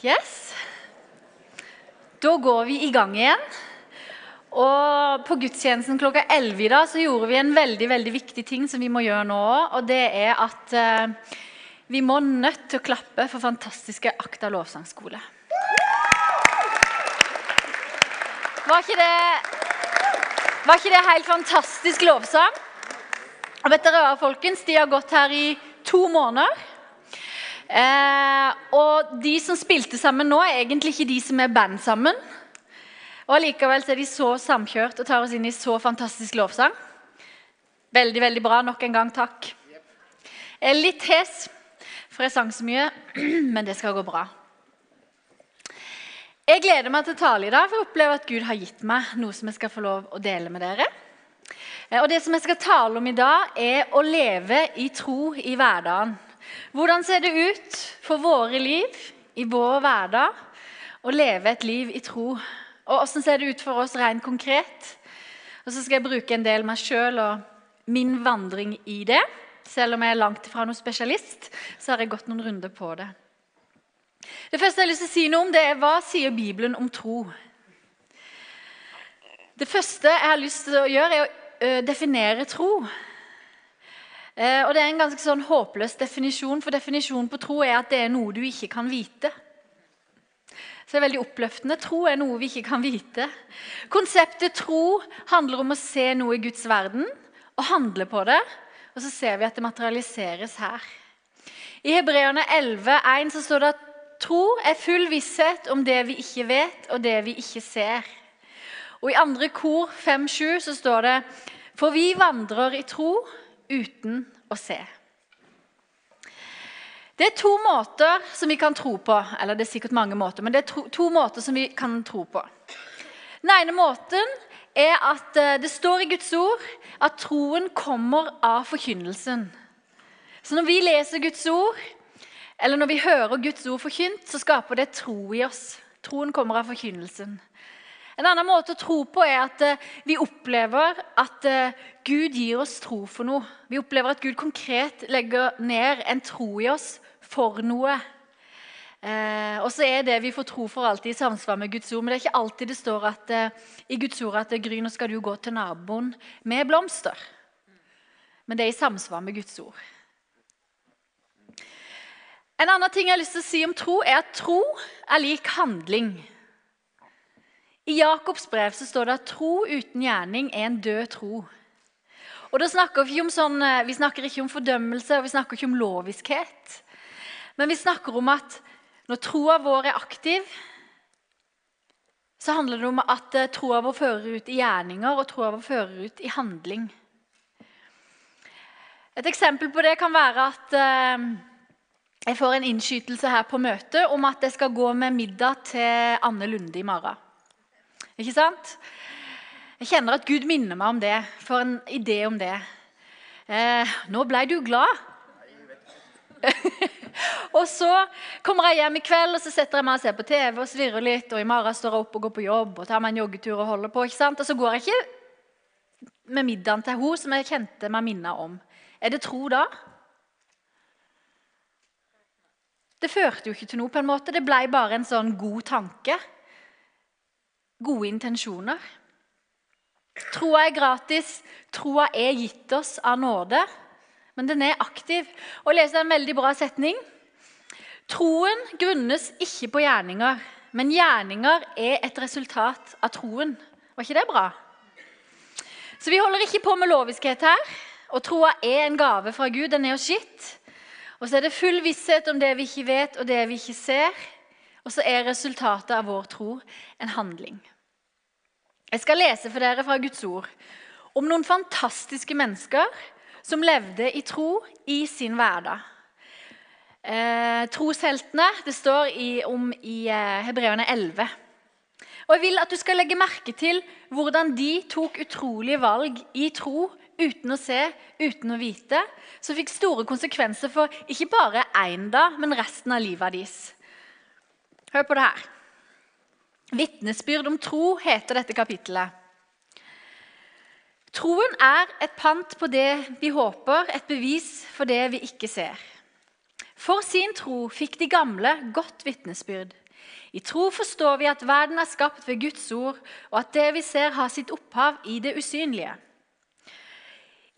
Yes. Da går vi i gang igjen. Og På gudstjenesten klokka 11 i dag så gjorde vi en veldig veldig viktig ting som vi må gjøre nå òg. Og det er at eh, vi må nødt til å klappe for fantastiske Akta lovsangskole. Var ikke det, var ikke det helt fantastisk lovsang? Og vet dere hva, folkens? De har gått her i to måneder. Eh, og de som spilte sammen nå, er egentlig ikke de som er band sammen. Og Allikevel er de så samkjørt og tar oss inn i så fantastisk lovsang. Veldig, veldig bra. Nok en gang takk. Jeg er litt hes, for jeg sang så mye, men det skal gå bra. Jeg gleder meg til å tale i dag, for jeg opplever at Gud har gitt meg noe som jeg skal få lov å dele med dere. Eh, og Det som jeg skal tale om i dag, er å leve i tro i hverdagen. Hvordan ser det ut for våre liv i vår hverdag å leve et liv i tro? Og hvordan ser det ut for oss rent konkret? Og så skal jeg bruke en del meg sjøl og min vandring i det. Selv om jeg er langt fra noen spesialist, så har jeg gått noen runder på det. Det første jeg har lyst til å si noe om, det er hva sier Bibelen om tro? Det første jeg har lyst til å gjøre, er å definere tro. Eh, og Det er en ganske sånn håpløs definisjon, for definisjonen på tro er at det er noe du ikke kan vite. Så det er veldig oppløftende. Tro er noe vi ikke kan vite. Konseptet tro handler om å se noe i Guds verden og handle på det. Og så ser vi at det materialiseres her. I Hebreerne 11,1 så står det at tro er full visshet om det vi ikke vet, og det vi ikke ser. Og i andre kor 5,7 så står det For vi vandrer i tro uten å se. Det er to måter som vi kan tro på. Eller det er sikkert mange måter, men det er to, to måter som vi kan tro på. Den ene måten er at eh, det står i Guds ord at troen kommer av forkynnelsen. Så når vi leser Guds ord, eller når vi hører Guds ord forkynt, så skaper det tro i oss. Troen kommer av forkynnelsen. En annen måte å tro på er at eh, vi opplever at eh, Gud gir oss tro for noe. Vi opplever at Gud konkret legger ned en tro i oss for noe. Eh, og så er det vi får tro for alltid i samsvar med Guds ord. Men det er ikke alltid det står at, eh, i Guds ord at Gry, nå skal du gå til naboen med blomster. Men det er i samsvar med Guds ord. En annen ting jeg har lyst til å si om tro, er at tro er lik handling. I Jakobs brev så står det at tro uten gjerning er en død tro. Og snakker Vi, sånn, eh, vi snakker ikke om fordømmelse og vi snakker ikke om loviskhet. Men vi snakker om at når troa vår er aktiv, så handler det om at eh, troa vår fører ut i gjerninger, og troa vår fører ut i handling. Et eksempel på det kan være at eh, jeg får en innskytelse her på møtet om at jeg skal gå med middag til Anne Lunde i morgen. Ikke sant? Jeg kjenner at Gud minner meg om det. For en idé om det. Eh, nå ble du glad. og så kommer jeg hjem i kveld og så setter jeg meg og ser på TV og svirrer litt. Og i morgen står jeg opp og går på jobb og tar meg en joggetur og holder på. ikke sant? Og så går jeg ikke med middagen til henne som jeg kjente meg minna om. Er det tro da? Det førte jo ikke til noe. på en måte. Det ble bare en sånn god tanke gode intensjoner. Troa er gratis, troa er gitt oss av nåde, men den er aktiv. Jeg leser en veldig bra setning. Troen grunnes ikke på gjerninger, men gjerninger er et resultat av troen. Var ikke det bra? Så vi holder ikke på med loviskhet her. Og troa er en gave fra Gud. Den er oss gitt. Og så er det full visshet om det vi ikke vet, og det vi ikke ser. Og så er resultatet av vår tro en handling. Jeg skal lese for dere fra Guds ord om noen fantastiske mennesker som levde i tro i sin hverdag. Eh, trosheltene det står i, om i eh, Hebreerne 11. Og Jeg vil at du skal legge merke til hvordan de tok utrolige valg i tro uten å se, uten å vite, som fikk store konsekvenser for ikke bare én dag, men resten av livet deres. Hør på det her. Vitnesbyrd om tro heter dette kapittelet. Troen er et pant på det vi håper, et bevis for det vi ikke ser. For sin tro fikk de gamle godt vitnesbyrd. I tro forstår vi at verden er skapt ved Guds ord, og at det vi ser, har sitt opphav i det usynlige.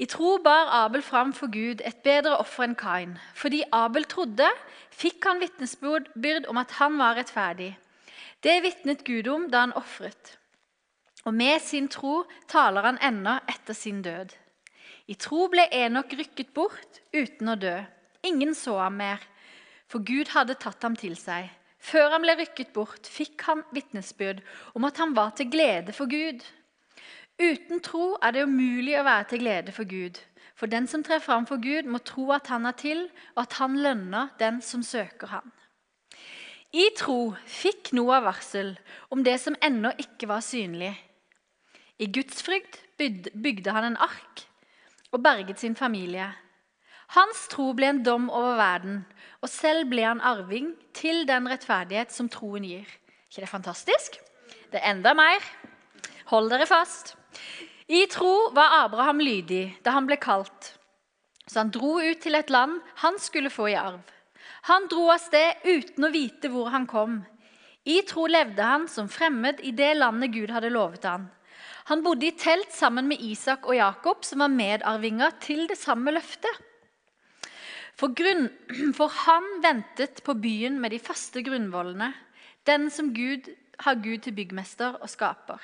I tro bar Abel fram for Gud et bedre offer enn Kain. Fordi Abel trodde, fikk han vitnesbyrd om at han var rettferdig. Det vitnet Gud om da han ofret. Og med sin tro taler han ennå etter sin død. I tro ble Enok rykket bort uten å dø. Ingen så ham mer, for Gud hadde tatt ham til seg. Før han ble rykket bort, fikk han vitnesbyrd om at han var til glede for Gud. Uten tro er det umulig å være til glede for Gud. For den som trer fram for Gud, må tro at han er til, og at han lønner den som søker han. I tro fikk Noah varsel om det som ennå ikke var synlig. I gudsfrykt bygde han en ark og berget sin familie. Hans tro ble en dom over verden, og selv ble han arving til den rettferdighet som troen gir. ikke det fantastisk? Det er enda mer. Hold dere fast. I tro var Abraham lydig da han ble kalt, så han dro ut til et land han skulle få i arv. Han dro av sted uten å vite hvor han kom. I tro levde han som fremmed i det landet Gud hadde lovet han. Han bodde i telt sammen med Isak og Jakob, som var medarvinger til det samme løftet. For, grunn, for han ventet på byen med de faste grunnvollene, den som Gud har Gud til byggmester og skaper.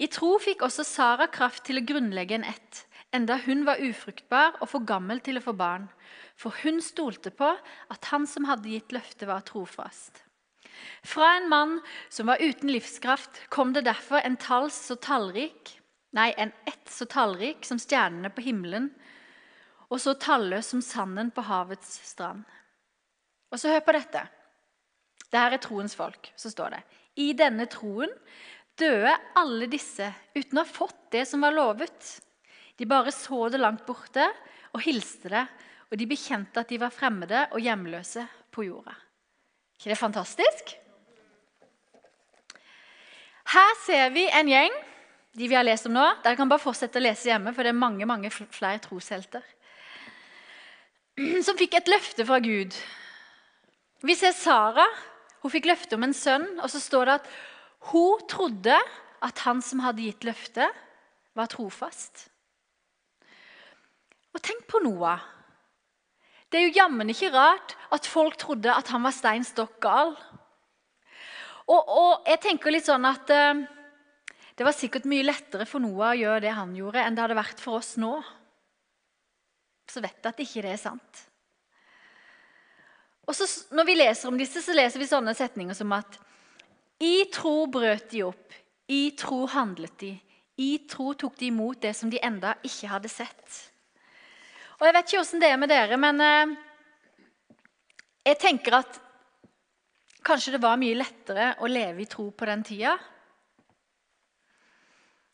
I tro fikk også Sara kraft til å grunnlegge en ett, enda hun var ufruktbar og for gammel til å få barn. For hun stolte på at han som hadde gitt løftet, var trofast. Fra en mann som var uten livskraft, kom det derfor en tals så tallrik, nei, en ett så tallrik som stjernene på himmelen, og så talløs som sanden på havets strand. Og så hør på dette. Det her er troens folk. Så står det I denne troen døde alle disse uten å ha fått det som var lovet. De bare så det langt borte og hilste det, og de bekjente at de var fremmede og hjemløse på jorda. ikke det fantastisk? Her ser vi en gjeng de vi har lest om nå. Dere kan bare fortsette å lese hjemme, for det er mange mange flere troshelter. som fikk et løfte fra Gud. Vi ser Sara. Hun fikk løfte om en sønn, og så står det at hun trodde at han som hadde gitt løftet, var trofast. Og tenk på Noah. Det er jo jammen ikke rart at folk trodde at han var stein stokk gal. Og, og, jeg tenker litt sånn at eh, det var sikkert mye lettere for Noah å gjøre det han gjorde, enn det hadde vært for oss nå så vet jeg at ikke det er sant. Og så, Når vi leser om disse, så leser vi sånne setninger som at i tro brøt de opp, i tro handlet de, i tro tok de imot det som de enda ikke hadde sett. Og Jeg vet ikke åssen det er med dere, men eh, jeg tenker at kanskje det var mye lettere å leve i tro på den tida.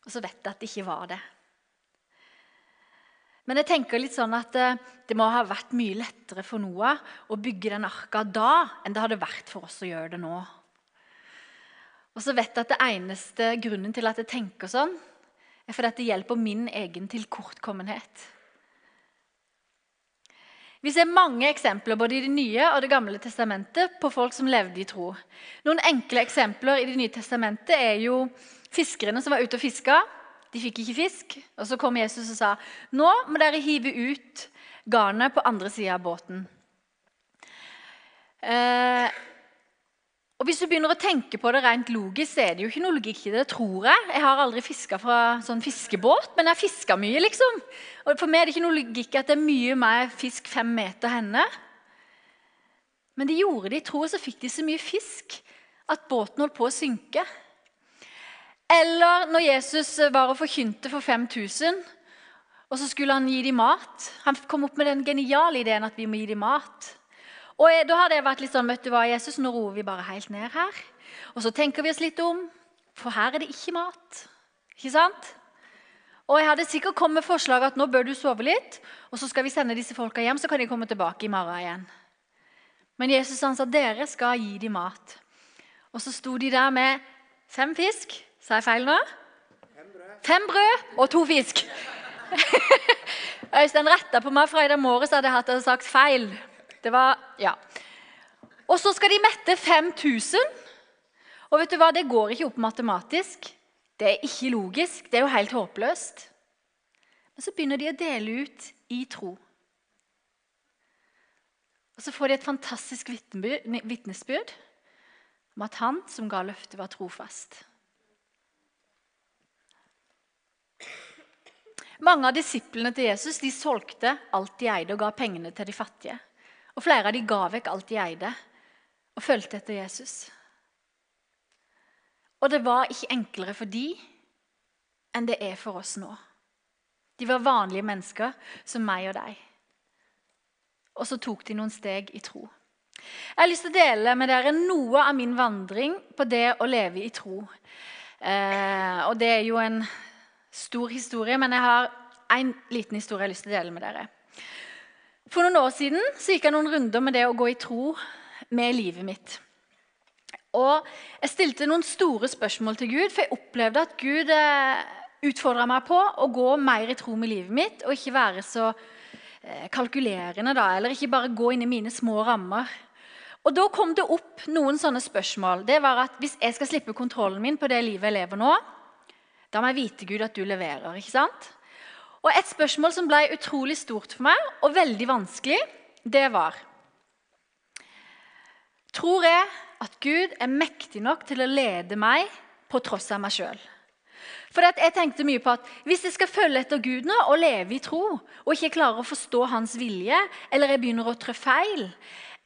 Og så vet jeg at det ikke var det. Men jeg tenker litt sånn at eh, det må ha vært mye lettere for Noah å bygge den arka da enn det hadde vært for oss å gjøre det nå. Og så vet jeg at det eneste grunnen til at jeg tenker sånn, er fordi at det hjelper min egen tilkortkommenhet. Vi ser mange eksempler både i Det nye og Det gamle testamentet på folk som levde i tro. Noen enkle eksempler i Det nye testamentet er jo fiskerne som var ute og fiska. De fikk ikke fisk. Og Så kom Jesus og sa nå må dere hive ut garnet på andre sida av båten. Eh, og Hvis du begynner å tenke på det rent logisk, så er det jo ikke noe logikk i det. tror Jeg Jeg har aldri fiska fra sånn fiskebåt, men jeg fiska mye. liksom. Og For meg er det ikke noe logikk at det er mye mer fisk fem meter henne. Men de gjorde det i tro, og så fikk de så mye fisk at båten holdt på å synke. Eller når Jesus var og forkynte for 5000, og så skulle han gi dem mat. Han kom opp med den geniale ideen at vi må gi dem mat. Og Da hadde jeg vært litt sånn vet du hva, Jesus, Nå roer vi bare helt ned her. Og så tenker vi oss litt om, for her er det ikke mat. Ikke sant? Og jeg hadde sikkert kommet med forslag at nå bør du sove litt, og så skal vi sende disse folka hjem, så kan de komme tilbake i morgen igjen. Men Jesus han sa dere skal gi dem mat. Og så sto de der med fem fisk Sa jeg feil nå? Fem brød, Fem brød og to fisk. Øystein retta på meg fra i dag morges hadde jeg hatt sagt feil. Det var Ja. Og så skal de mette 5000. Og vet du hva, det går ikke opp matematisk. Det er ikke logisk. Det er jo helt håpløst. Men så begynner de å dele ut i tro. Og så får de et fantastisk vitnesbyrd om at han som ga løftet, var trofast. Mange av disiplene til Jesus de solgte alt de eide, og ga pengene til de fattige. Og Flere av de ga vekk alt de eide, og fulgte etter Jesus. Og det var ikke enklere for de enn det er for oss nå. De var vanlige mennesker som meg og deg. Og så tok de noen steg i tro. Jeg har lyst til å dele med dere noe av min vandring på det å leve i tro. Eh, og det er jo en stor historie, men jeg har en liten historie jeg har lyst til å dele med dere. For noen år siden så gikk jeg noen runder med det å gå i tro med livet mitt. Og Jeg stilte noen store spørsmål til Gud, for jeg opplevde at Gud eh, utfordra meg på å gå mer i tro med livet mitt og ikke være så eh, kalkulerende, da, eller ikke bare gå inn i mine små rammer. Og Da kom det opp noen sånne spørsmål. Det var at Hvis jeg skal slippe kontrollen min på det livet jeg lever nå, da må jeg vite Gud at du leverer. ikke sant? Og Et spørsmål som ble utrolig stort for meg, og veldig vanskelig, det var Tror jeg at Gud er mektig nok til å lede meg på tross av meg sjøl? For jeg tenkte mye på at Hvis jeg skal følge etter Gud nå og leve i tro, og ikke klarer å forstå hans vilje, eller jeg begynner å trå feil,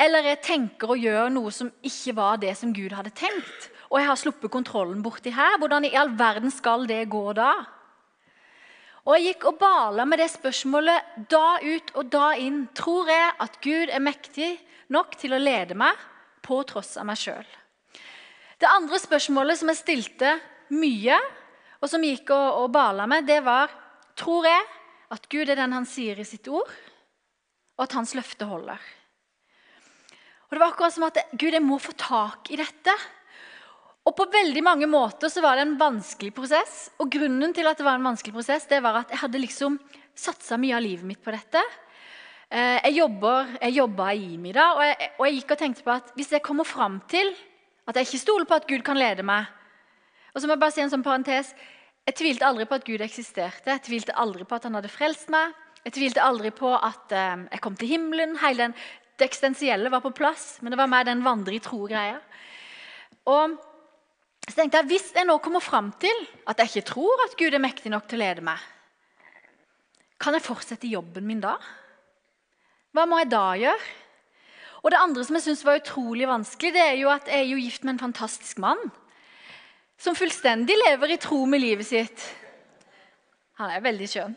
eller jeg tenker å gjøre noe som ikke var det som Gud hadde tenkt, og jeg har sluppet kontrollen borti her, hvordan i all verden skal det gå da? Og Jeg gikk og bala med det spørsmålet da ut og da inn. Tror jeg at Gud er mektig nok til å lede meg på tross av meg sjøl? Det andre spørsmålet som jeg stilte mye, og som jeg gikk og, og bala med, det var Tror jeg at Gud er den han sier i sitt ord, og at hans løfte holder? Og Det var akkurat som at Gud, jeg må få tak i dette. Og På veldig mange måter så var det en vanskelig prosess. Og Grunnen til at det var en vanskelig prosess, det var at jeg hadde liksom satsa mye av livet mitt på dette. Eh, jeg, jobber, jeg jobba i IMI da, og jeg, og jeg gikk og tenkte på at hvis jeg kommer fram til at jeg ikke stoler på at Gud kan lede meg Og så må jeg bare si en sånn parentes, Jeg tvilte aldri på at Gud eksisterte. Jeg tvilte aldri på at han hadde frelst meg. Jeg tvilte aldri på at eh, jeg kom til himmelen. Hele den, det eksistensielle var på plass, men det var mer den vandre i tro-greia. Og så tenkte jeg, Hvis jeg nå kommer fram til at jeg ikke tror at Gud er mektig nok til å lede meg, kan jeg fortsette jobben min da? Hva må jeg da gjøre? Og Det andre som jeg synes var utrolig vanskelig, det er jo at jeg er jo gift med en fantastisk mann. Som fullstendig lever i tro med livet sitt. Han er veldig skjønn.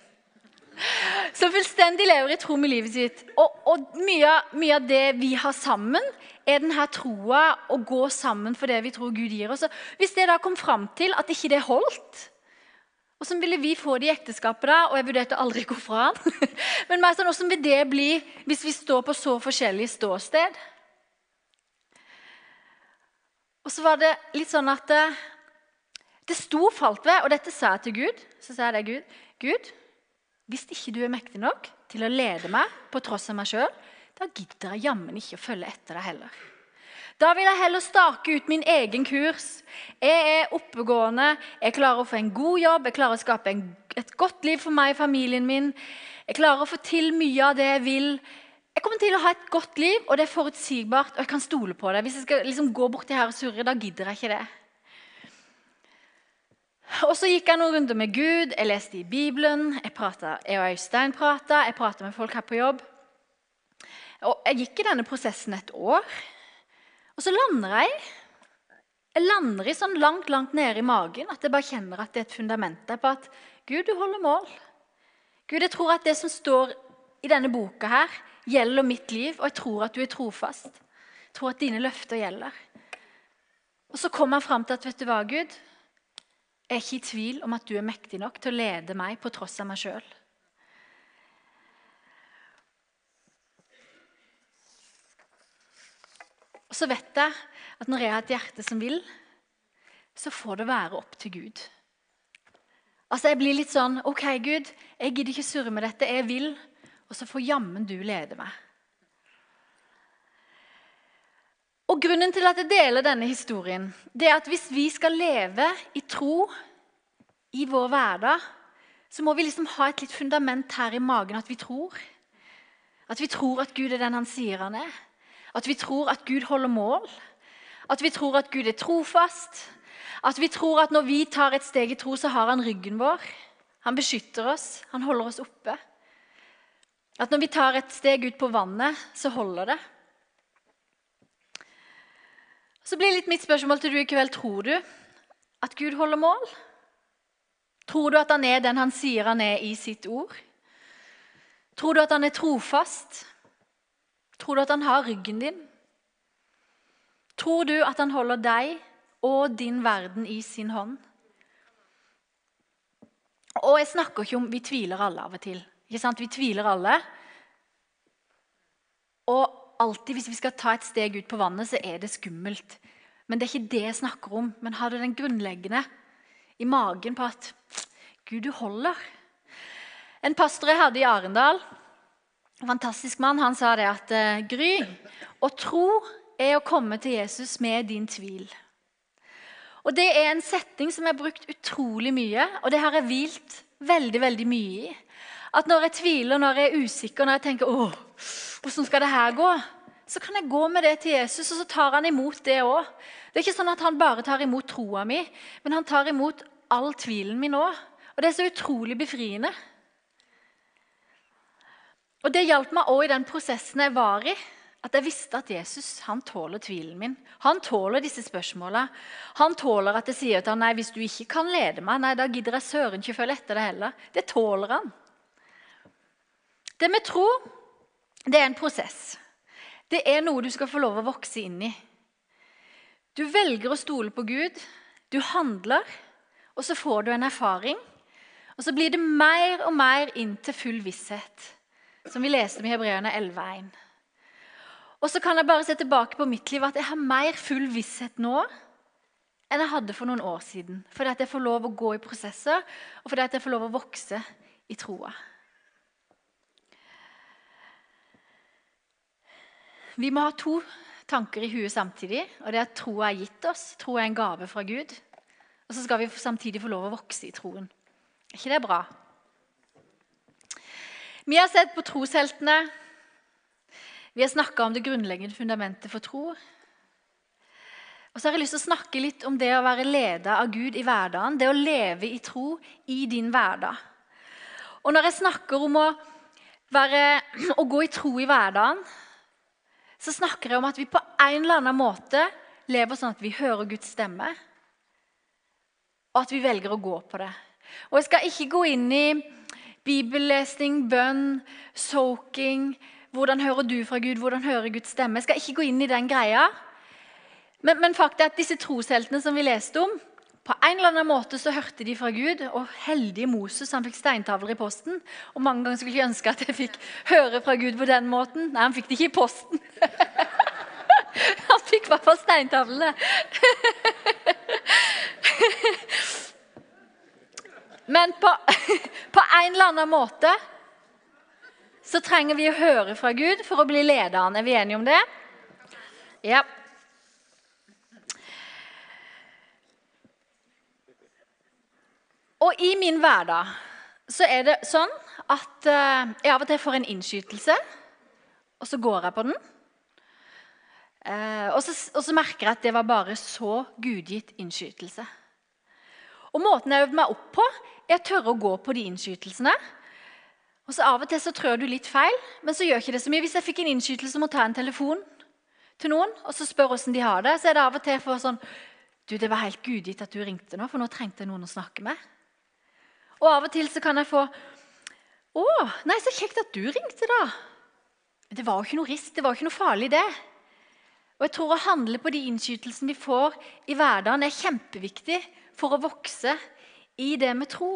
Som fullstendig lever i tro med livet sitt. Og, og mye, mye, av det vi har sammen, er denne troa å gå sammen for det vi tror Gud gir oss. Hvis det da kom fram til at ikke det holdt Hvordan ville vi få det i ekteskapet da? Og jeg vurderte aldri å gå fra han. Men mer sånn, hvordan vil det bli hvis vi står på så forskjellig ståsted? Og så var det litt sånn at det, det sto falt ved, og dette sa jeg til Gud. Så sa jeg det, Gud, Gud, hvis ikke du er mektig nok til å lede meg på tross av meg sjøl, da gidder jeg jammen ikke å følge etter deg heller. Da vil jeg heller stake ut min egen kurs. Jeg er oppegående, jeg klarer å få en god jobb, jeg klarer å skape en, et godt liv for meg og familien min. Jeg klarer å få til mye av det jeg vil. Jeg kommer til å ha et godt liv, og det er forutsigbart, og jeg kan stole på det. Hvis jeg skal liksom gå borti her og surre, da gidder jeg ikke det. Og Så gikk jeg noen runder med Gud, jeg leste i Bibelen, jeg, pratet, jeg og Øystein prata, jeg prata med folk her på jobb. Og Jeg gikk i denne prosessen et år, og så lander jeg. Jeg lander i sånn langt langt nede i magen at jeg bare kjenner at det er et fundament der på at Gud, du holder mål. Gud, jeg tror at det som står i denne boka, her, gjelder mitt liv, og jeg tror at du er trofast. Jeg tror at dine løfter gjelder. Og Så kommer jeg fram til at vet du hva, Gud, jeg er ikke i tvil om at du er mektig nok til å lede meg på tross av meg sjøl. Og så vet jeg at når jeg har et hjerte som vil, så får det være opp til Gud. Altså Jeg blir litt sånn OK, Gud, jeg gidder ikke surre med dette. Jeg vil. Og så får jammen du lede meg. Og Grunnen til at jeg deler denne historien, det er at hvis vi skal leve i tro i vår hverdag, så må vi liksom ha et litt fundament her i magen at vi tror. At vi tror at Gud er den han sier han er. At vi tror at Gud holder mål. At vi tror at Gud er trofast. At vi tror at når vi tar et steg i tro, så har han ryggen vår. Han beskytter oss, han holder oss oppe. At når vi tar et steg ut på vannet, så holder det. Så blir litt mitt spørsmål til du i kveld. Tror du at Gud holder mål? Tror du at han er den han sier han er i sitt ord? Tror du at han er trofast? Tror du at han har ryggen din? Tror du at han holder deg og din verden i sin hånd? Og jeg snakker ikke om Vi tviler alle av og til. Ikke sant? Vi tviler alle. Og alltid hvis vi skal ta et steg ut på vannet, så er det skummelt. Men det er ikke det jeg snakker om. Men har du den grunnleggende i magen på at Gud, du holder. En pastor jeg hadde i Arendal, en fantastisk mann, han sa det at eh, Gry, å tro er å komme til Jesus med din tvil. Og Det er en setning som har brukt utrolig mye, og det har jeg hvilt veldig veldig mye i. At når jeg tviler, når jeg er usikker, når jeg tenker åh, hvordan skal det her gå, så kan jeg gå med det til Jesus, og så tar han imot det òg. Det er ikke sånn at han bare tar imot troa mi, men han tar imot all tvilen min òg. Og det er så utrolig befriende. Og Det hjalp meg òg i den prosessen jeg var i. At jeg visste at Jesus han tåler tvilen min. Han tåler disse spørsmåla. Han tåler at jeg sier til ham nei, hvis du ikke kan lede meg, nei, da gidder jeg søren ikke følge etter det heller. Det tåler han. Det med tro, det er en prosess. Det er noe du skal få lov å vokse inn i. Du velger å stole på Gud. Du handler, og så får du en erfaring. Og så blir det mer og mer inn til full visshet, som vi leste om i Hebreerne 11,1. Og så kan jeg bare se tilbake på mitt liv at jeg har mer full visshet nå enn jeg hadde for noen år siden. Fordi at jeg får lov å gå i prosesser, og fordi at jeg får lov å vokse i troa. Vi må ha to tanker i huet samtidig. og det er at Troa er gitt oss. Tro er en gave fra Gud. Og så skal vi samtidig få lov å vokse i troen. Er ikke det bra? Vi har sett på trosheltene. Vi har snakka om det grunnleggende fundamentet for tro. Og så har jeg lyst til å snakke litt om det å være leda av Gud i hverdagen. Det å leve i tro i din hverdag. Og når jeg snakker om å, være, å gå i tro i hverdagen, så snakker jeg om at vi på en eller annen måte lever sånn at vi hører Guds stemme, og at vi velger å gå på det. Og Jeg skal ikke gå inn i bibellesning, bønn, soaking Hvordan hører du fra Gud? Hvordan hører Guds stemme? Jeg skal ikke gå inn i den greia. Men, men faktum er at disse trosheltene som vi leste om, på en eller annen måte så hørte de fra Gud, og heldige Moses han fikk steintavler i posten. Og Mange ganger skulle jeg ønske at jeg fikk høre fra Gud på den måten. Nei, han fikk det ikke i posten. Han fikk i hvert fall steintavlene. Men på, på, en eller annen måte så trenger vi å høre fra Gud for å bli lederen. Er vi enige om det? Ja. Og i min hverdag så er det sånn at eh, jeg av og til får en innskytelse, og så går jeg på den. Eh, og så, og så merker jeg at det var bare så gudgitt innskytelse. Og Måten jeg øvde meg opp på, er å tørre å gå på de innskytelsene. Og så Av og til så trør du litt feil, men så gjør ikke det så mye. Hvis jeg fikk en innskytelse om å ta en telefon til noen og så spør hvordan de har det, så er det av og til for sånn Du, det var helt gudgitt at du ringte nå, for nå trengte jeg noen å snakke med. Og av og til så kan jeg få Å, nei, så kjekt at du ringte, da. Det var jo ikke noe risk, det var jo ikke noe farlig, det. Og jeg tror Å handle på de innskytelsene vi får i hverdagen, er kjempeviktig for å vokse i det med tro.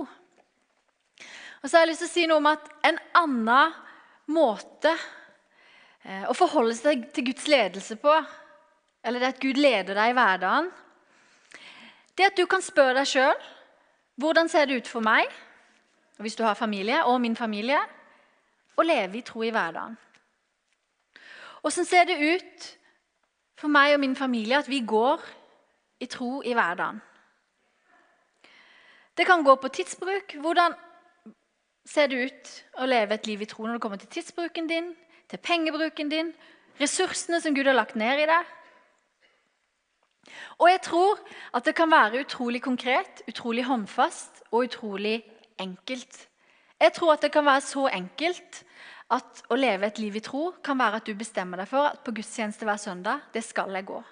Og så har jeg lyst til å si noe om at en annen måte eh, å forholde seg til Guds ledelse på, eller det at Gud leder deg i hverdagen, det at du kan spørre deg sjøl hvordan ser det ut for meg, hvis du har familie, og min familie, å leve i tro i hverdagen. Hvordan ser det ut for meg og min familie at vi går i tro i hverdagen. Det kan gå på tidsbruk. Hvordan ser det ut å leve et liv i tro når det kommer til tidsbruken din, til pengebruken din, ressursene som Gud har lagt ned i deg? Og jeg tror at det kan være utrolig konkret, utrolig håndfast og utrolig enkelt. Jeg tror at det kan være så enkelt at å leve et liv i tro kan være at du bestemmer deg for at på gudstjeneste hver søndag, det skal jeg gå.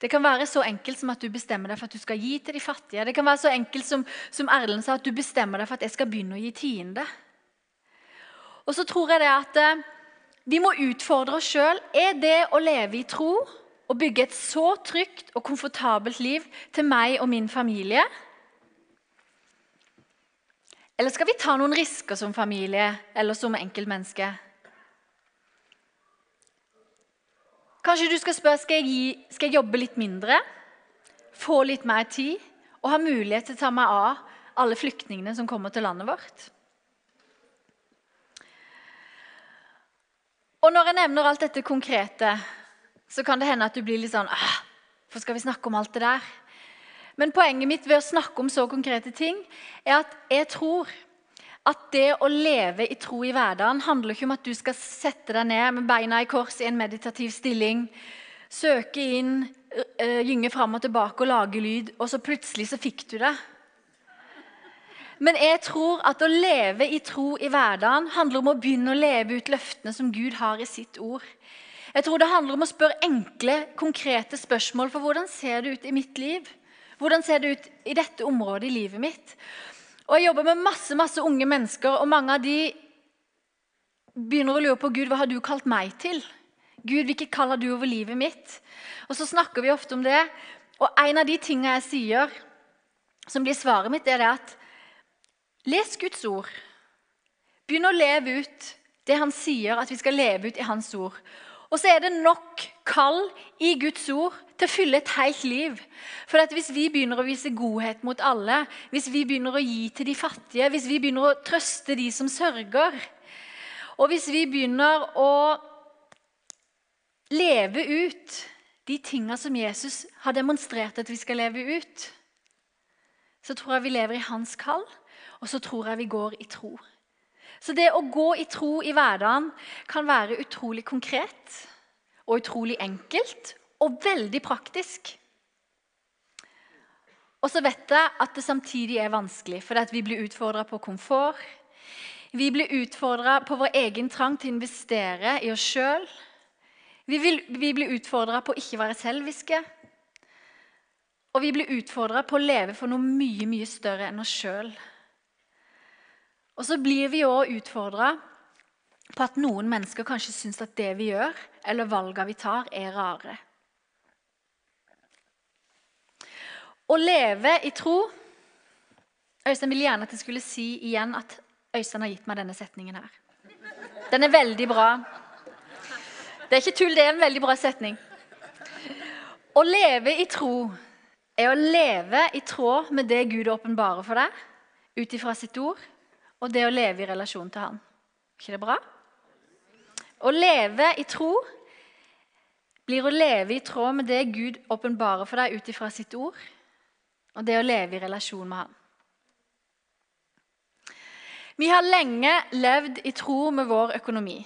Det kan være så enkelt som at du bestemmer deg for at du skal gi til de fattige. Det kan være så enkelt som, som Erlend sa, at du bestemmer deg for at jeg skal begynne å gi tiende. Og så tror jeg det at eh, vi må utfordre oss sjøl. Er det å leve i tro og bygge et så trygt og komfortabelt liv til meg og min familie eller skal vi ta noen risker som familie eller som enkeltmenneske? Kanskje du skal spørre skal jeg, gi, skal jeg jobbe litt mindre, få litt mer tid og ha mulighet til å ta meg av alle flyktningene som kommer til landet vårt? Og Når jeg nevner alt dette konkrete, så kan det hende at du blir litt sånn ah, Hvorfor skal vi snakke om alt det der? Men poenget mitt ved å snakke om så konkrete ting er at jeg tror at det å leve i tro i hverdagen handler ikke om at du skal sette deg ned med beina i kors i en meditativ stilling, søke inn, gynge fram og tilbake og lage lyd, og så plutselig så fikk du det. Men jeg tror at å leve i tro i hverdagen handler om å begynne å leve ut løftene som Gud har i sitt ord. Jeg tror det handler om å spørre enkle, konkrete spørsmål for hvordan ser det ut i mitt liv? Hvordan ser det ut i dette området i livet mitt? Og Jeg jobber med masse masse unge mennesker, og mange av de begynner å lure på Gud, hva har du kalt meg til? Gud, hvilket kall har du over livet mitt? Og så snakker vi ofte om det. Og en av de tingene jeg sier, som blir svaret mitt, er det at les Guds ord. Begynn å leve ut det han sier at vi skal leve ut i hans ord. Og så er det nok kall i Guds ord til å fylle et helt liv. For Hvis vi begynner å vise godhet mot alle, hvis vi begynner å gi til de fattige, hvis vi begynner å trøste de som sørger, og hvis vi begynner å leve ut de tinga som Jesus har demonstrert at vi skal leve ut, så tror jeg vi lever i hans kall, og så tror jeg vi går i tro. Så det å gå i tro i hverdagen kan være utrolig konkret og utrolig enkelt og veldig praktisk. Og så vet jeg at det samtidig er vanskelig, for vi blir utfordra på komfort. Vi blir utfordra på vår egen trang til å investere i oss sjøl. Vi, vi, blir utfordra på å ikke være selviske. Og vi blir utfordra på å leve for noe mye, mye større enn oss sjøl. Og så blir vi òg utfordra på at noen mennesker kanskje syns at det vi gjør, eller valgene vi tar, er rare. Å leve i tro Øystein ville gjerne at jeg skulle si igjen at Øystein har gitt meg denne setningen her. Den er veldig bra. Det er ikke tull, det er en veldig bra setning. Å leve i tro er å leve i tråd med det Gud åpenbarer for deg ut ifra sitt ord og det å leve i relasjon til Han. Ikke det bra? Å leve i tro blir å leve i tråd med det Gud åpenbarer for deg ut ifra sitt ord, og det å leve i relasjon med Han. Vi har lenge levd i tro med vår økonomi.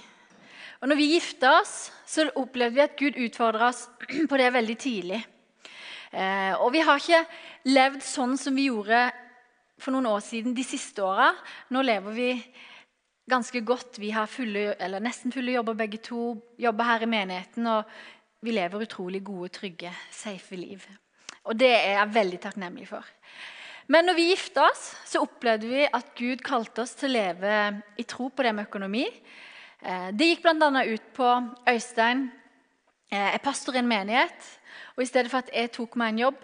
Og når vi gifta oss, så opplevde vi at Gud utfordra oss på det veldig tidlig. Eh, og vi har ikke levd sånn som vi gjorde for noen år siden de siste åra. Nå lever vi ganske godt. Vi har fulle, nesten fulle jobber begge to. Jobber her i menigheten. Og vi lever utrolig gode, trygge, safe liv. Og det er jeg veldig takknemlig for. Men når vi gifta oss, så opplevde vi at Gud kalte oss til å leve i tro på det med økonomi. Eh, det gikk bl.a. ut på Øystein er eh, pastor i en menighet. Og i stedet for at jeg tok meg en jobb,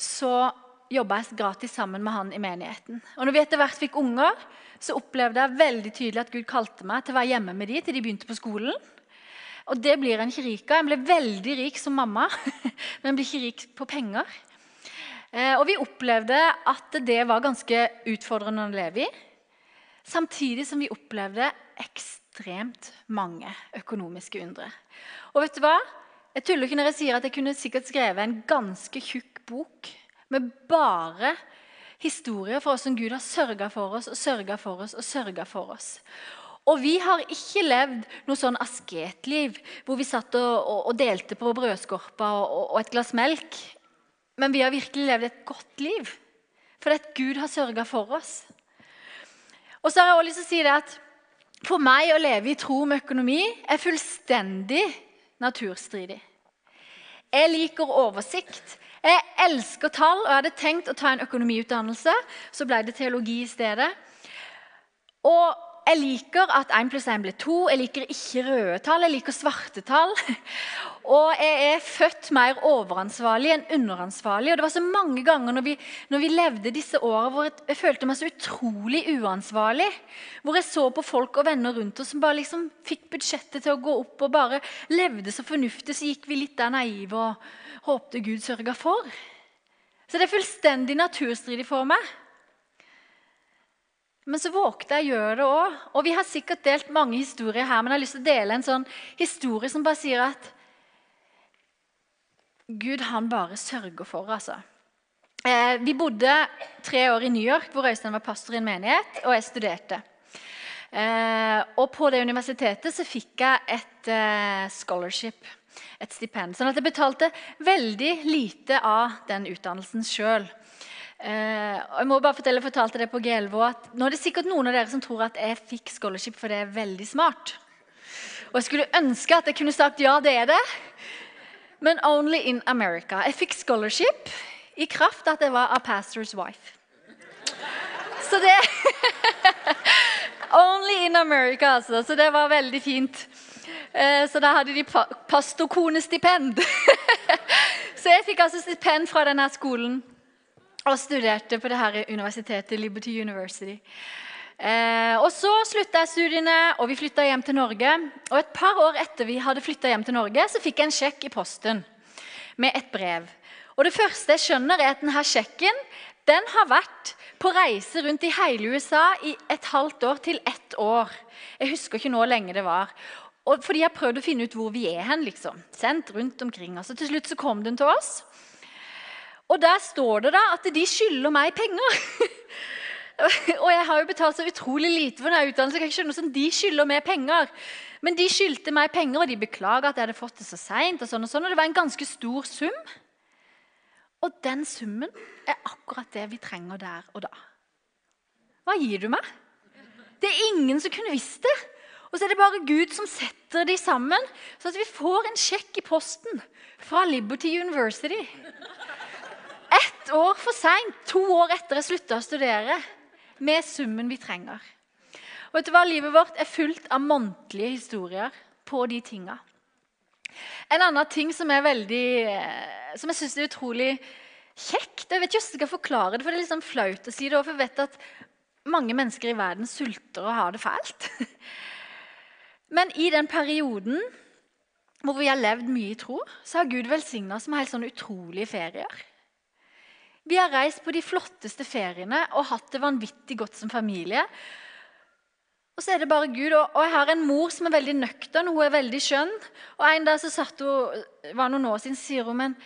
så jobba jeg gratis sammen med han i menigheten. Og når vi etter hvert fikk unger, så opplevde jeg veldig tydelig at Gud kalte meg til å være hjemme med de til de begynte på skolen. Og det blir en ikke rik av. En ble veldig rik som mamma, men blir ikke rik på penger. Eh, og vi opplevde at det var ganske utfordrende å leve i. Samtidig som vi opplevde ekstremt mange økonomiske undre. Og vet du hva? Jeg tuller ikke når jeg sier at jeg kunne sikkert skrevet en ganske tjukk bok med bare historier for oss som Gud har sørga for oss og sørga for oss og sørga for oss. Og vi har ikke levd noe sånn asketliv hvor vi satt og, og, og delte på brødskorpa og, og, et glass melk. Men vi har virkelig levd et godt liv fordi at Gud har sørga for oss. Og så har jeg også lyst til å si det at For meg å leve i tro med økonomi er fullstendig naturstridig. Jeg liker oversikt. Jeg elsker tall, og hadde tenkt å ta en økonomiutdannelse. Så ble det teologi i stedet. Og jeg liker at 1 pluss 1 blir 2. Jeg liker ikke røde tall, jeg liker svarte tall. Og jeg er født mer overansvarlig enn underansvarlig. Og det var så mange ganger når vi, når vi levde disse åra hvor jeg følte meg så utrolig uansvarlig. Hvor jeg så på folk og venner rundt oss som bare liksom fikk budsjettet til å gå opp og bare levde så fornuftig, så gikk vi litt der naive og håpte Gud sørga for. Så det er fullstendig naturstridig for meg. Men så vågte jeg å gjøre det òg. Og vi har sikkert delt mange historier her, men jeg har lyst til å dele en sånn historie som bare sier at Gud han bare sørger for, altså. Eh, vi bodde tre år i New York, hvor Øystein var pastor i en menighet, og jeg studerte. Eh, og på det universitetet så fikk jeg et eh, scholarship, et stipend. Sånn at jeg betalte veldig lite av den utdannelsen sjøl. Uh, jeg må bare fortelle, jeg fortalte det på GLV at Nå er det sikkert noen av dere som tror at jeg fikk scholarship for det er veldig smart. Og jeg skulle ønske at jeg kunne sagt ja, det er det. Men only in America. Jeg fikk scholarship i kraft av at jeg var a pastor's wife. Så det Only in America, altså. Så det var veldig fint. Uh, så da hadde de pa pastorkonestipend. så jeg fikk altså stipend fra denne skolen og studerte på det her universitetet, Liberty University. Eh, og Så slutta jeg studiene, og vi flytta hjem til Norge. Og Et par år etter vi hadde flytta hjem til Norge, så fikk jeg en sjekk i posten med et brev. Og Det første jeg skjønner, er at denne sjekken den har vært på reise rundt i hele USA i et halvt år til ett år. Jeg husker ikke nå hvor lenge det var. Og fordi jeg har prøvd å finne ut hvor vi er hen. liksom. Sendt rundt omkring. Altså, til slutt så kom den til oss. Og der står det da at de skylder meg penger. og jeg har jo betalt så utrolig lite for denne utdannelsen. Jeg skjønne hvordan de skylder meg penger. Men de skyldte meg penger, og de beklager at jeg hadde fått det så seint. Og, sånn og, sånn, og det var en ganske stor sum. Og den summen er akkurat det vi trenger der og da. Hva gir du meg? Det er ingen som kunne visst det. Og så er det bare Gud som setter de sammen, sånn at vi får en sjekk i posten fra Liberty University ett år for seint, to år etter jeg slutta å studere, med summen vi trenger. Og vet du hva? Livet vårt er fullt av månedlige historier på de tinga. En annen ting som veldig, eh, som jeg syns er utrolig kjekt Jeg vet ikke hvordan jeg skal forklare det, for det er litt sånn flaut å si det. For jeg vet at mange mennesker i verden sulter og har det fælt. Men i den perioden hvor vi har levd mye i tro, så har Gud velsigna oss med helt sånne utrolige ferier. Vi har reist på de flotteste feriene og hatt det vanvittig godt som familie. Og så er det bare Gud. Og jeg har en mor som er veldig nøktern, hun er veldig skjønn. Og En dag så satt hun, var noen år siden, sier hun men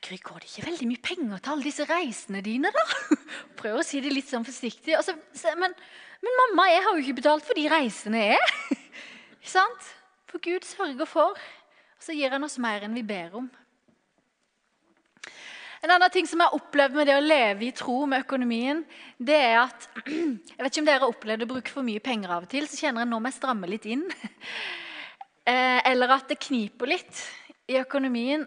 Gry, går det ikke veldig mye penger til alle disse reisene dine, da? Prøver å si det litt sånn forsiktig. Så, men, men, mamma, jeg har jo ikke betalt for de reisene jeg er. Ikke sant? For Gud sørger for. Og så gir han oss mer enn vi ber om. En annen ting som jeg har opplevd med det å leve i tro med økonomien, det er at Jeg vet ikke om dere har opplevd å bruke for mye penger av og til. Så kjenner jeg nå må jeg stramme litt inn. Eh, eller at det kniper litt i økonomien.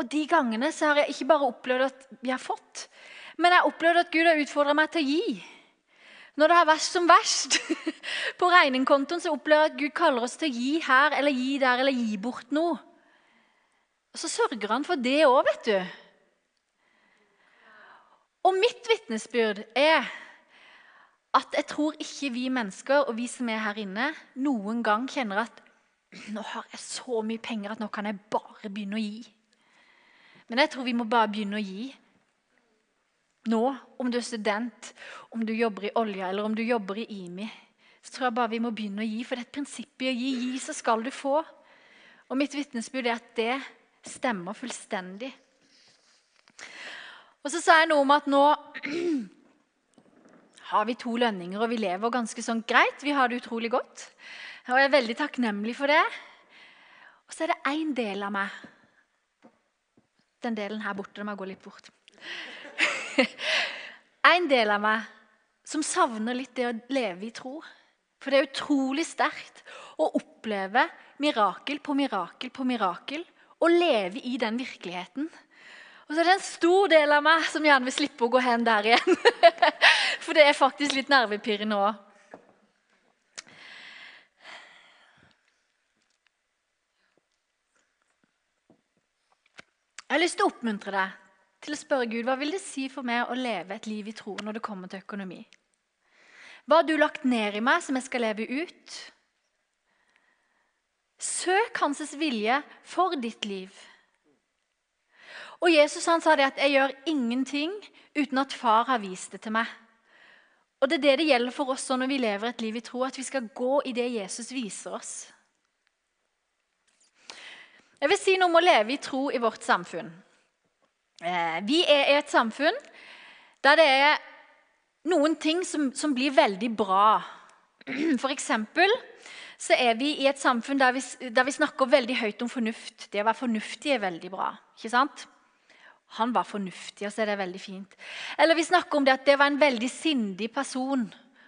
Og de gangene så har jeg ikke bare opplevd at vi har fått, men jeg har opplevd at Gud har utfordra meg til å gi. Når det har vært som verst på regningkontoen, så opplever jeg at Gud kaller oss til å gi her eller gi der eller gi bort noe. Og så sørger han for det òg, vet du. Og mitt vitnesbyrd er at jeg tror ikke vi mennesker og vi som er her inne, noen gang kjenner at nå har jeg så mye penger at nå kan jeg bare begynne å gi. Men jeg tror vi må bare begynne å gi. Nå, om du er student, om du jobber i olja eller om du jobber i IMI, så tror jeg bare vi må begynne å gi. For det er et prinsipp i å gi. Gi, så skal du få. Og mitt vitnesbyrd er at det stemmer fullstendig. Og så sa jeg noe om at nå har vi to lønninger, og vi lever ganske sånn greit. Vi har det utrolig godt. Og jeg er veldig takknemlig for det. Og så er det én del av meg Den delen her borte. Den må jeg gå litt bort. en del av meg som savner litt det å leve i tro. For det er utrolig sterkt å oppleve mirakel på mirakel på mirakel. Og leve i den virkeligheten. Og så er det en stor del av meg som gjerne vil slippe å gå hen der igjen. For det er faktisk litt nervepirrende òg. Jeg har lyst til å oppmuntre deg til å spørre Gud hva vil det si for meg å leve et liv i tro når det kommer til økonomi. Hva har du lagt ned i meg som jeg skal leve ut? Søk hans vilje for ditt liv. Og Jesus han sa det at 'jeg gjør ingenting uten at far har vist det til meg'. Og Det er det det gjelder for oss når vi lever et liv i tro, at vi skal gå i det Jesus viser oss. Jeg vil si noe om å leve i tro i vårt samfunn. Eh, vi er i et samfunn der det er noen ting som, som blir veldig bra. For eksempel så er vi i et samfunn der vi, der vi, snakker veldig høyt om fornuft. Det å være fornuftig er veldig bra. ikke sant? Han var fornuftig, og så er det veldig fint. Eller vi snakker om det at det var en veldig sindig person.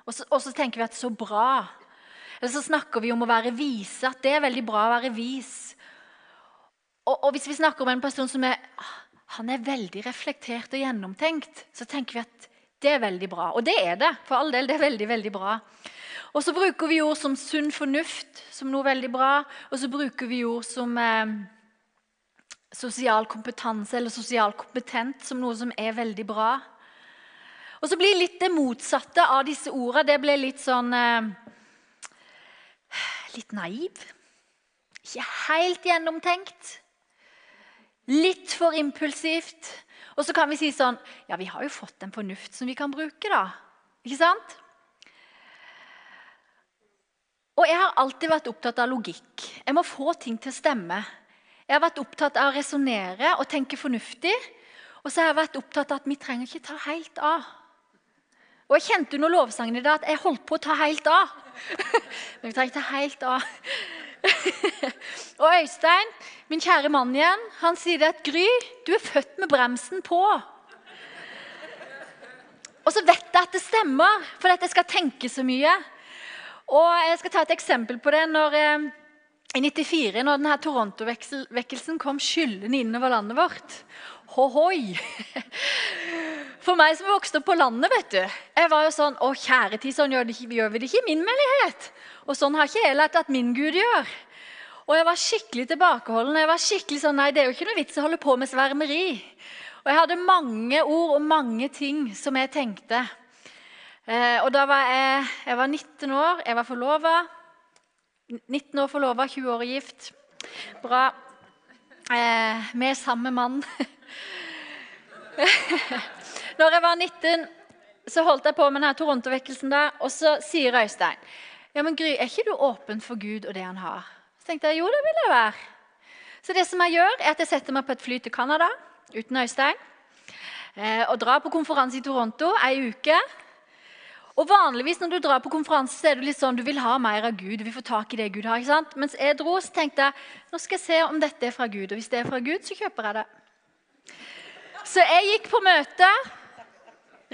Og så, og så tenker vi at så bra. Eller så snakker vi om å være vise, at det er veldig bra å være vis. Og, og, hvis vi snakker om en person som er, han er veldig reflektert og gjennomtenkt, så tenker vi at det er veldig bra. Og det er det. For all del, det er veldig, veldig bra. Og så bruker vi ord som sunn fornuft som noe veldig bra. Og så bruker vi ord som eh, sosial kompetanse eller sosial kompetent som noe som er veldig bra. Og så blir litt det motsatte av disse ordene. Det blir litt sånn eh, Litt naiv. Ikke helt gjennomtenkt. Litt for impulsivt. Og så kan vi si sånn Ja, vi har jo fått en fornuft som vi kan bruke, da. Ikke sant? Og jeg har alltid vært opptatt av logikk. Jeg må få ting til å stemme. Jeg har vært opptatt av å resonnere og tenke fornuftig. Og så har jeg vært opptatt av at vi trenger ikke ta helt av. Og jeg kjente under lovsangen i dag at jeg holdt på å ta helt av. Men vi trenger ikke ta helt av. og Øystein, min kjære mann igjen, han sier det at Gry, du er født med bremsen på. Og så vet jeg at det stemmer, for at jeg skal tenke så mye. Og Jeg skal ta et eksempel på det. Når, eh, I 94, når denne Toronto-vekkelsen kom skyllende innover landet vårt Hohoi! For meg som vokste opp på landet, vet du. Jeg var jo sånn Å, kjære tid, sånn gjør, gjør vi det ikke i min menighet. Og sånn har ikke jeg lært at min Gud gjør. Og jeg var skikkelig tilbakeholden. Jeg var skikkelig sånn, nei, Det er jo ikke noe vits å holde på med svermeri. Og jeg hadde mange ord og mange ting som jeg tenkte. Eh, og da var jeg, jeg var 19 år, jeg var forlova. 19 år forlova, 20 år gift. Bra. Eh, med samme mann. Når jeg var 19, så holdt jeg på med denne Toronto-vekkelsen. da, Og så sier Øystein ja, men Gry, er ikke du åpen for Gud og det han har? Så tenkte jeg jo, det vil jeg være. Så det som jeg gjør, er at jeg setter meg på et fly til Canada uten Øystein. Eh, og drar på konferanse i Toronto ei uke. Og vanligvis når du drar på konferanse, så er du litt sånn, du vil ha mer av Gud. du vil få tak i det Gud har, ikke sant? Mens jeg dro, så tenkte jeg nå skal jeg se om dette er fra Gud. Og hvis det er fra Gud, så kjøper jeg det. Så jeg gikk på møte,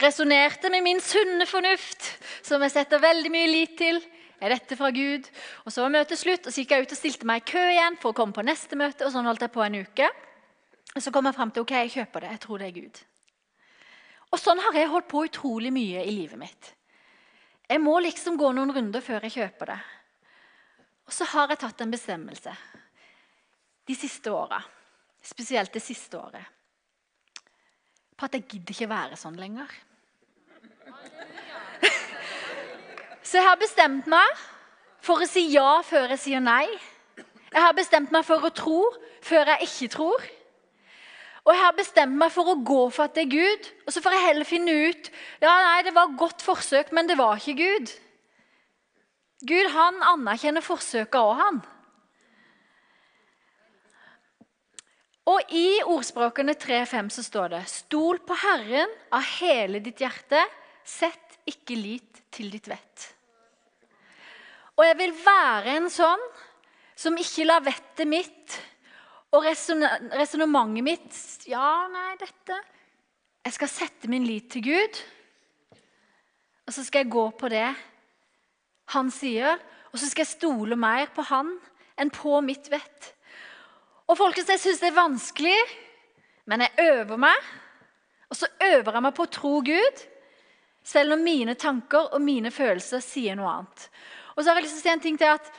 resonnerte med min sunne fornuft, som jeg setter veldig mye lit til. Er dette fra Gud? Og Så var møtet slutt, og så gikk jeg ut og stilte meg i kø igjen for å komme på neste møte. og Sånn holdt jeg på en uke. Og Så kom jeg fram til ok, jeg kjøper det. Jeg tror det er Gud. Og Sånn har jeg holdt på utrolig mye i livet mitt. Jeg må liksom gå noen runder før jeg kjøper det. Og så har jeg tatt en bestemmelse de siste åra, spesielt det siste året, på at jeg gidder ikke være sånn lenger. Så jeg har bestemt meg for å si ja før jeg sier nei. Jeg har bestemt meg for å tro før jeg ikke tror. Og jeg har bestemt meg for å gå for at det er Gud. Og så får jeg heller finne ut ja, nei, det var godt forsøk, men det var ikke Gud. Gud han anerkjenner forsøket òg, han. Og i ordspråkene 3.5 så står det Stol på Herren av hele ditt hjerte. Sett ikke lit til ditt vett. Og jeg vil være en sånn som ikke lar vettet mitt og resonnementet mitt Ja, nei, dette Jeg skal sette min lit til Gud. Og så skal jeg gå på det han sier, og så skal jeg stole mer på han enn på mitt vett. Og folkens, Jeg syns det er vanskelig, men jeg øver meg. Og så øver jeg meg på å tro Gud, selv om mine tanker og mine følelser sier noe annet. Og så har jeg lyst til å si en ting til at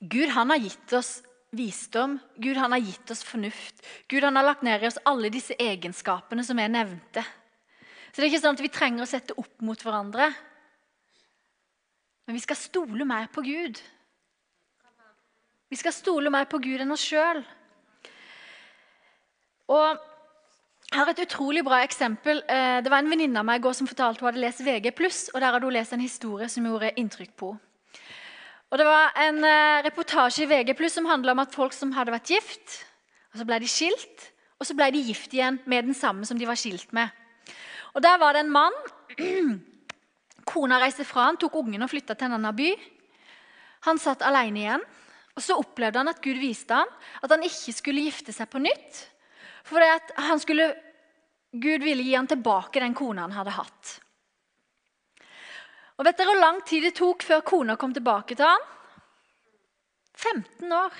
Gud han har gitt oss visdom. Gud han har gitt oss fornuft. Gud han har lagt ned i oss alle disse egenskapene som jeg nevnte. Så det er ikke sånn at vi trenger å sette opp mot hverandre. Men vi skal stole mer på Gud. Vi skal stole mer på Gud enn oss sjøl. Og jeg har et utrolig bra eksempel. Eh, det var En venninne av meg i går som fortalte hun hadde lest VG+, og der hadde hun lest en historie som gjorde inntrykk på henne. Og Det var en eh, reportasje i VG+, som handla om at folk som hadde vært gift, og så ble de skilt, og så ble de gift igjen med den samme som de var skilt med. Og Der var det en mann Kona reiste fra han, tok ungen og flytta til en annen by. Han satt alene igjen. og Så opplevde han at Gud viste ham at han ikke skulle gifte seg på nytt. For skulle, Gud ville gi ham tilbake den kona han hadde hatt. Og Vet dere hvor lang tid det tok før kona kom tilbake til han? 15 år.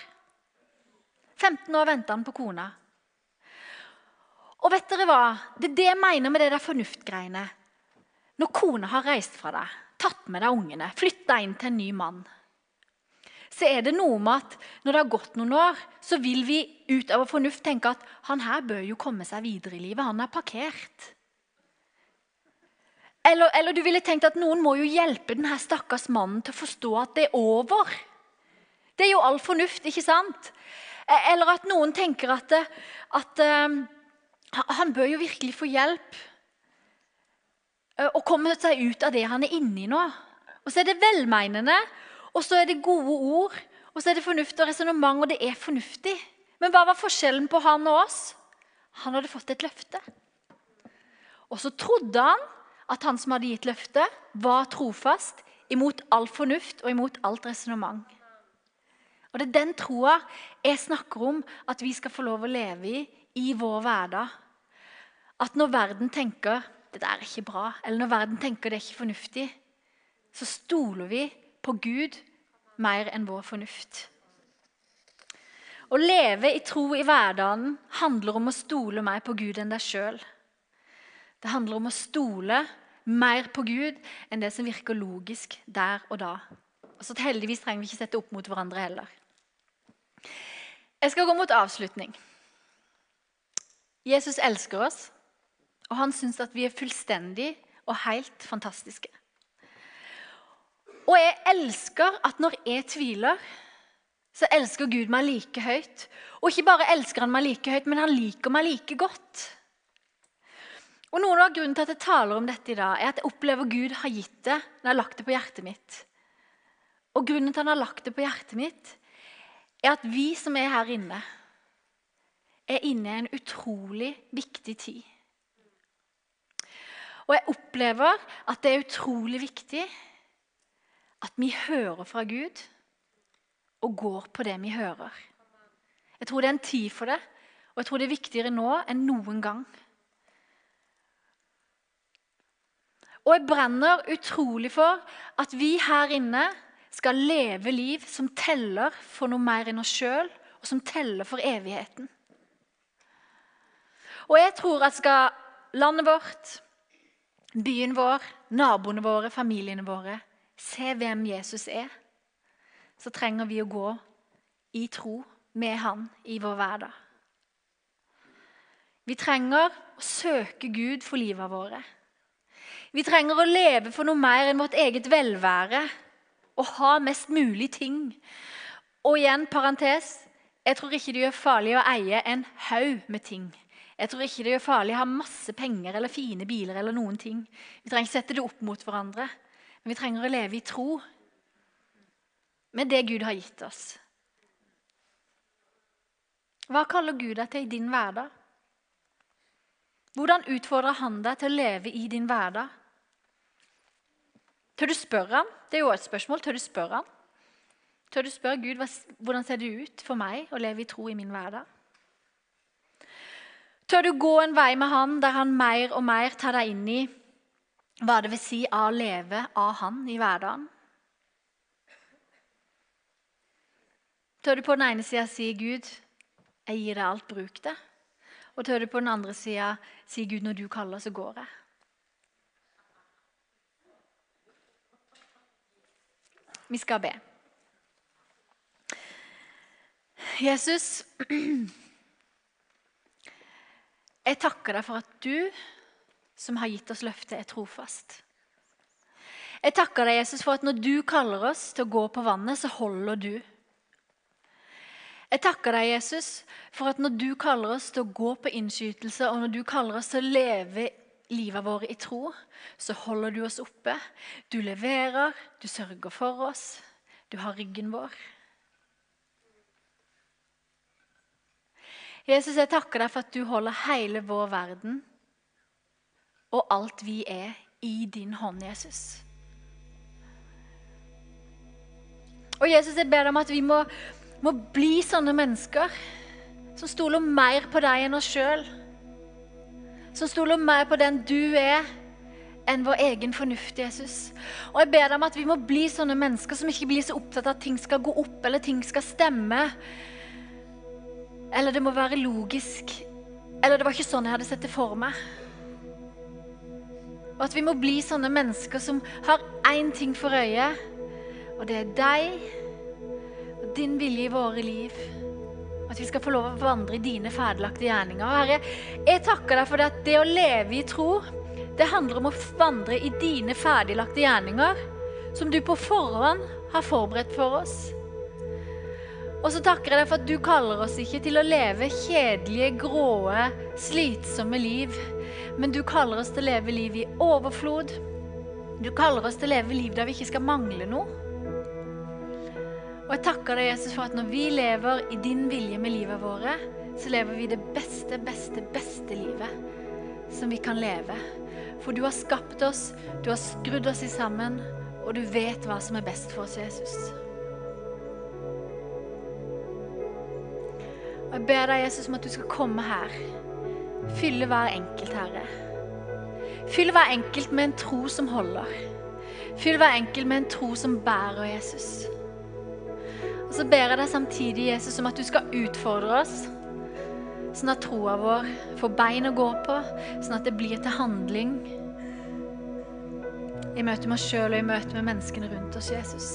15 år venta han på kona. Og vet dere hva? Det er det jeg mener med det der fornuftgreiene. Når kona har reist fra deg, tatt med deg ungene, flytta inn til en ny mann, så er det noe med at når det har gått noen år, så vil vi ut av fornuft tenke at han her bør jo komme seg videre i livet. Han er parkert. Eller, eller du ville tenkt at noen må jo hjelpe denne stakkars mannen til å forstå at det er over. Det er jo all fornuft, ikke sant? E, eller at noen tenker at, at um, han bør jo virkelig få hjelp og komme seg ut av det han er inni nå. Og så er det velmeinende, og så er det gode ord, og så er det fornuft og resonnement, og det er fornuftig. Men hva var forskjellen på han og oss? Han hadde fått et løfte. Og så trodde han at han som hadde gitt løftet, var trofast imot all fornuft og imot alt resonnement. Og Det er den troa jeg snakker om at vi skal få lov å leve i i vår hverdag. At når verden tenker det der er ikke bra, eller når verden tenker det er ikke fornuftig, så stoler vi på Gud mer enn vår fornuft. Å leve i tro i hverdagen handler om å stole mer på Gud enn deg sjøl. Det handler om å stole mer på Gud enn det som virker logisk der og da. Så Heldigvis trenger vi ikke sette opp mot hverandre heller. Jeg skal gå mot avslutning. Jesus elsker oss. Og han syns at vi er fullstendig og helt fantastiske. Og jeg elsker at når jeg tviler, så elsker Gud meg like høyt. Og ikke bare elsker han meg like høyt, men han liker meg like godt. Og Noe av grunnen til at jeg taler om dette i dag, er at jeg opplever Gud har gitt det når jeg har lagt det på hjertet mitt. Og grunnen til at han har lagt det på hjertet mitt, er at vi som er her inne, er inne i en utrolig viktig tid. Og jeg opplever at det er utrolig viktig at vi hører fra Gud og går på det vi hører. Jeg tror det er en tid for det, og jeg tror det er viktigere nå enn noen gang. Og jeg brenner utrolig for at vi her inne skal leve liv som teller for noe mer enn oss sjøl, og som teller for evigheten. Og jeg tror at skal landet vårt byen vår, naboene våre, familiene våre, se hvem Jesus er, så trenger vi å gå i tro med Han i vår hverdag. Vi trenger å søke Gud for livet våre. Vi trenger å leve for noe mer enn vårt eget velvære og ha mest mulig ting. Og igjen, parentes, jeg tror ikke det gjør farlig å eie en haug med ting. Jeg tror ikke det gjør farlig å ha masse penger eller fine biler. eller noen ting. Vi trenger ikke sette det opp mot hverandre, men vi trenger å leve i tro med det Gud har gitt oss. Hva kaller Gud deg til i din hverdag? Hvordan utfordrer han deg til å leve i din hverdag? Tør du spørre ham? Det er jo et spørsmål. Tør du spørre ham? Tør du spørre Gud hvordan ser det ut for meg å leve i tro i min hverdag? Tør du gå en vei med han der han mer og mer tar deg inn i hva det vil si å leve av han i hverdagen? Tør du på den ene sida si, 'Gud, jeg gir deg alt, bruk det'? Og tør du på den andre sida si, 'Gud, når du kaller, så går jeg'? Vi skal be. Jesus, jeg takker deg for at du, som har gitt oss løftet, er trofast. Jeg takker deg, Jesus, for at når du kaller oss til å gå på vannet, så holder du. Jeg takker deg, Jesus, for at når du kaller oss til å gå på innskytelse, og når du kaller oss til å leve livet vårt i tro, så holder du oss oppe. Du leverer, du sørger for oss, du har ryggen vår. Jesus, jeg takker deg for at du holder hele vår verden og alt vi er, i din hånd, Jesus. Og Jesus, jeg ber deg om at vi må, må bli sånne mennesker som stoler mer på deg enn oss sjøl. Som stoler mer på den du er, enn vår egen fornuft, Jesus. Og jeg ber deg om at vi må bli sånne mennesker som ikke blir så opptatt av at ting skal gå opp eller ting skal stemme. Eller det må være logisk. Eller det var ikke sånn jeg hadde sett det for meg. Og at vi må bli sånne mennesker som har én ting for øye, og det er deg din vilje i våre liv. At vi skal få lov å vandre i dine ferdiglagte gjerninger. Herre, jeg takker deg for det at det å leve i tro, det handler om å vandre i dine ferdiglagte gjerninger, som du på forhånd har forberedt for oss. Og så takker jeg deg for at du kaller oss ikke til å leve kjedelige, gråe, slitsomme liv. Men du kaller oss til å leve liv i overflod. Du kaller oss til å leve liv der vi ikke skal mangle noe. Og jeg takker deg, Jesus, for at når vi lever i din vilje med livet våre, så lever vi det beste, beste, beste livet som vi kan leve. For du har skapt oss, du har skrudd oss i sammen, og du vet hva som er best for oss, Jesus. Og Jeg ber deg, Jesus, om at du skal komme her. Fylle hver enkelt, Herre. Fyll hver enkelt med en tro som holder. Fyll hver enkelt med en tro som bærer, Jesus. Så ber jeg deg samtidig, Jesus, om at du skal utfordre oss, sånn at troa vår får bein å gå på, sånn at det blir til handling i møte med oss sjøl og i møte med menneskene rundt oss, Jesus.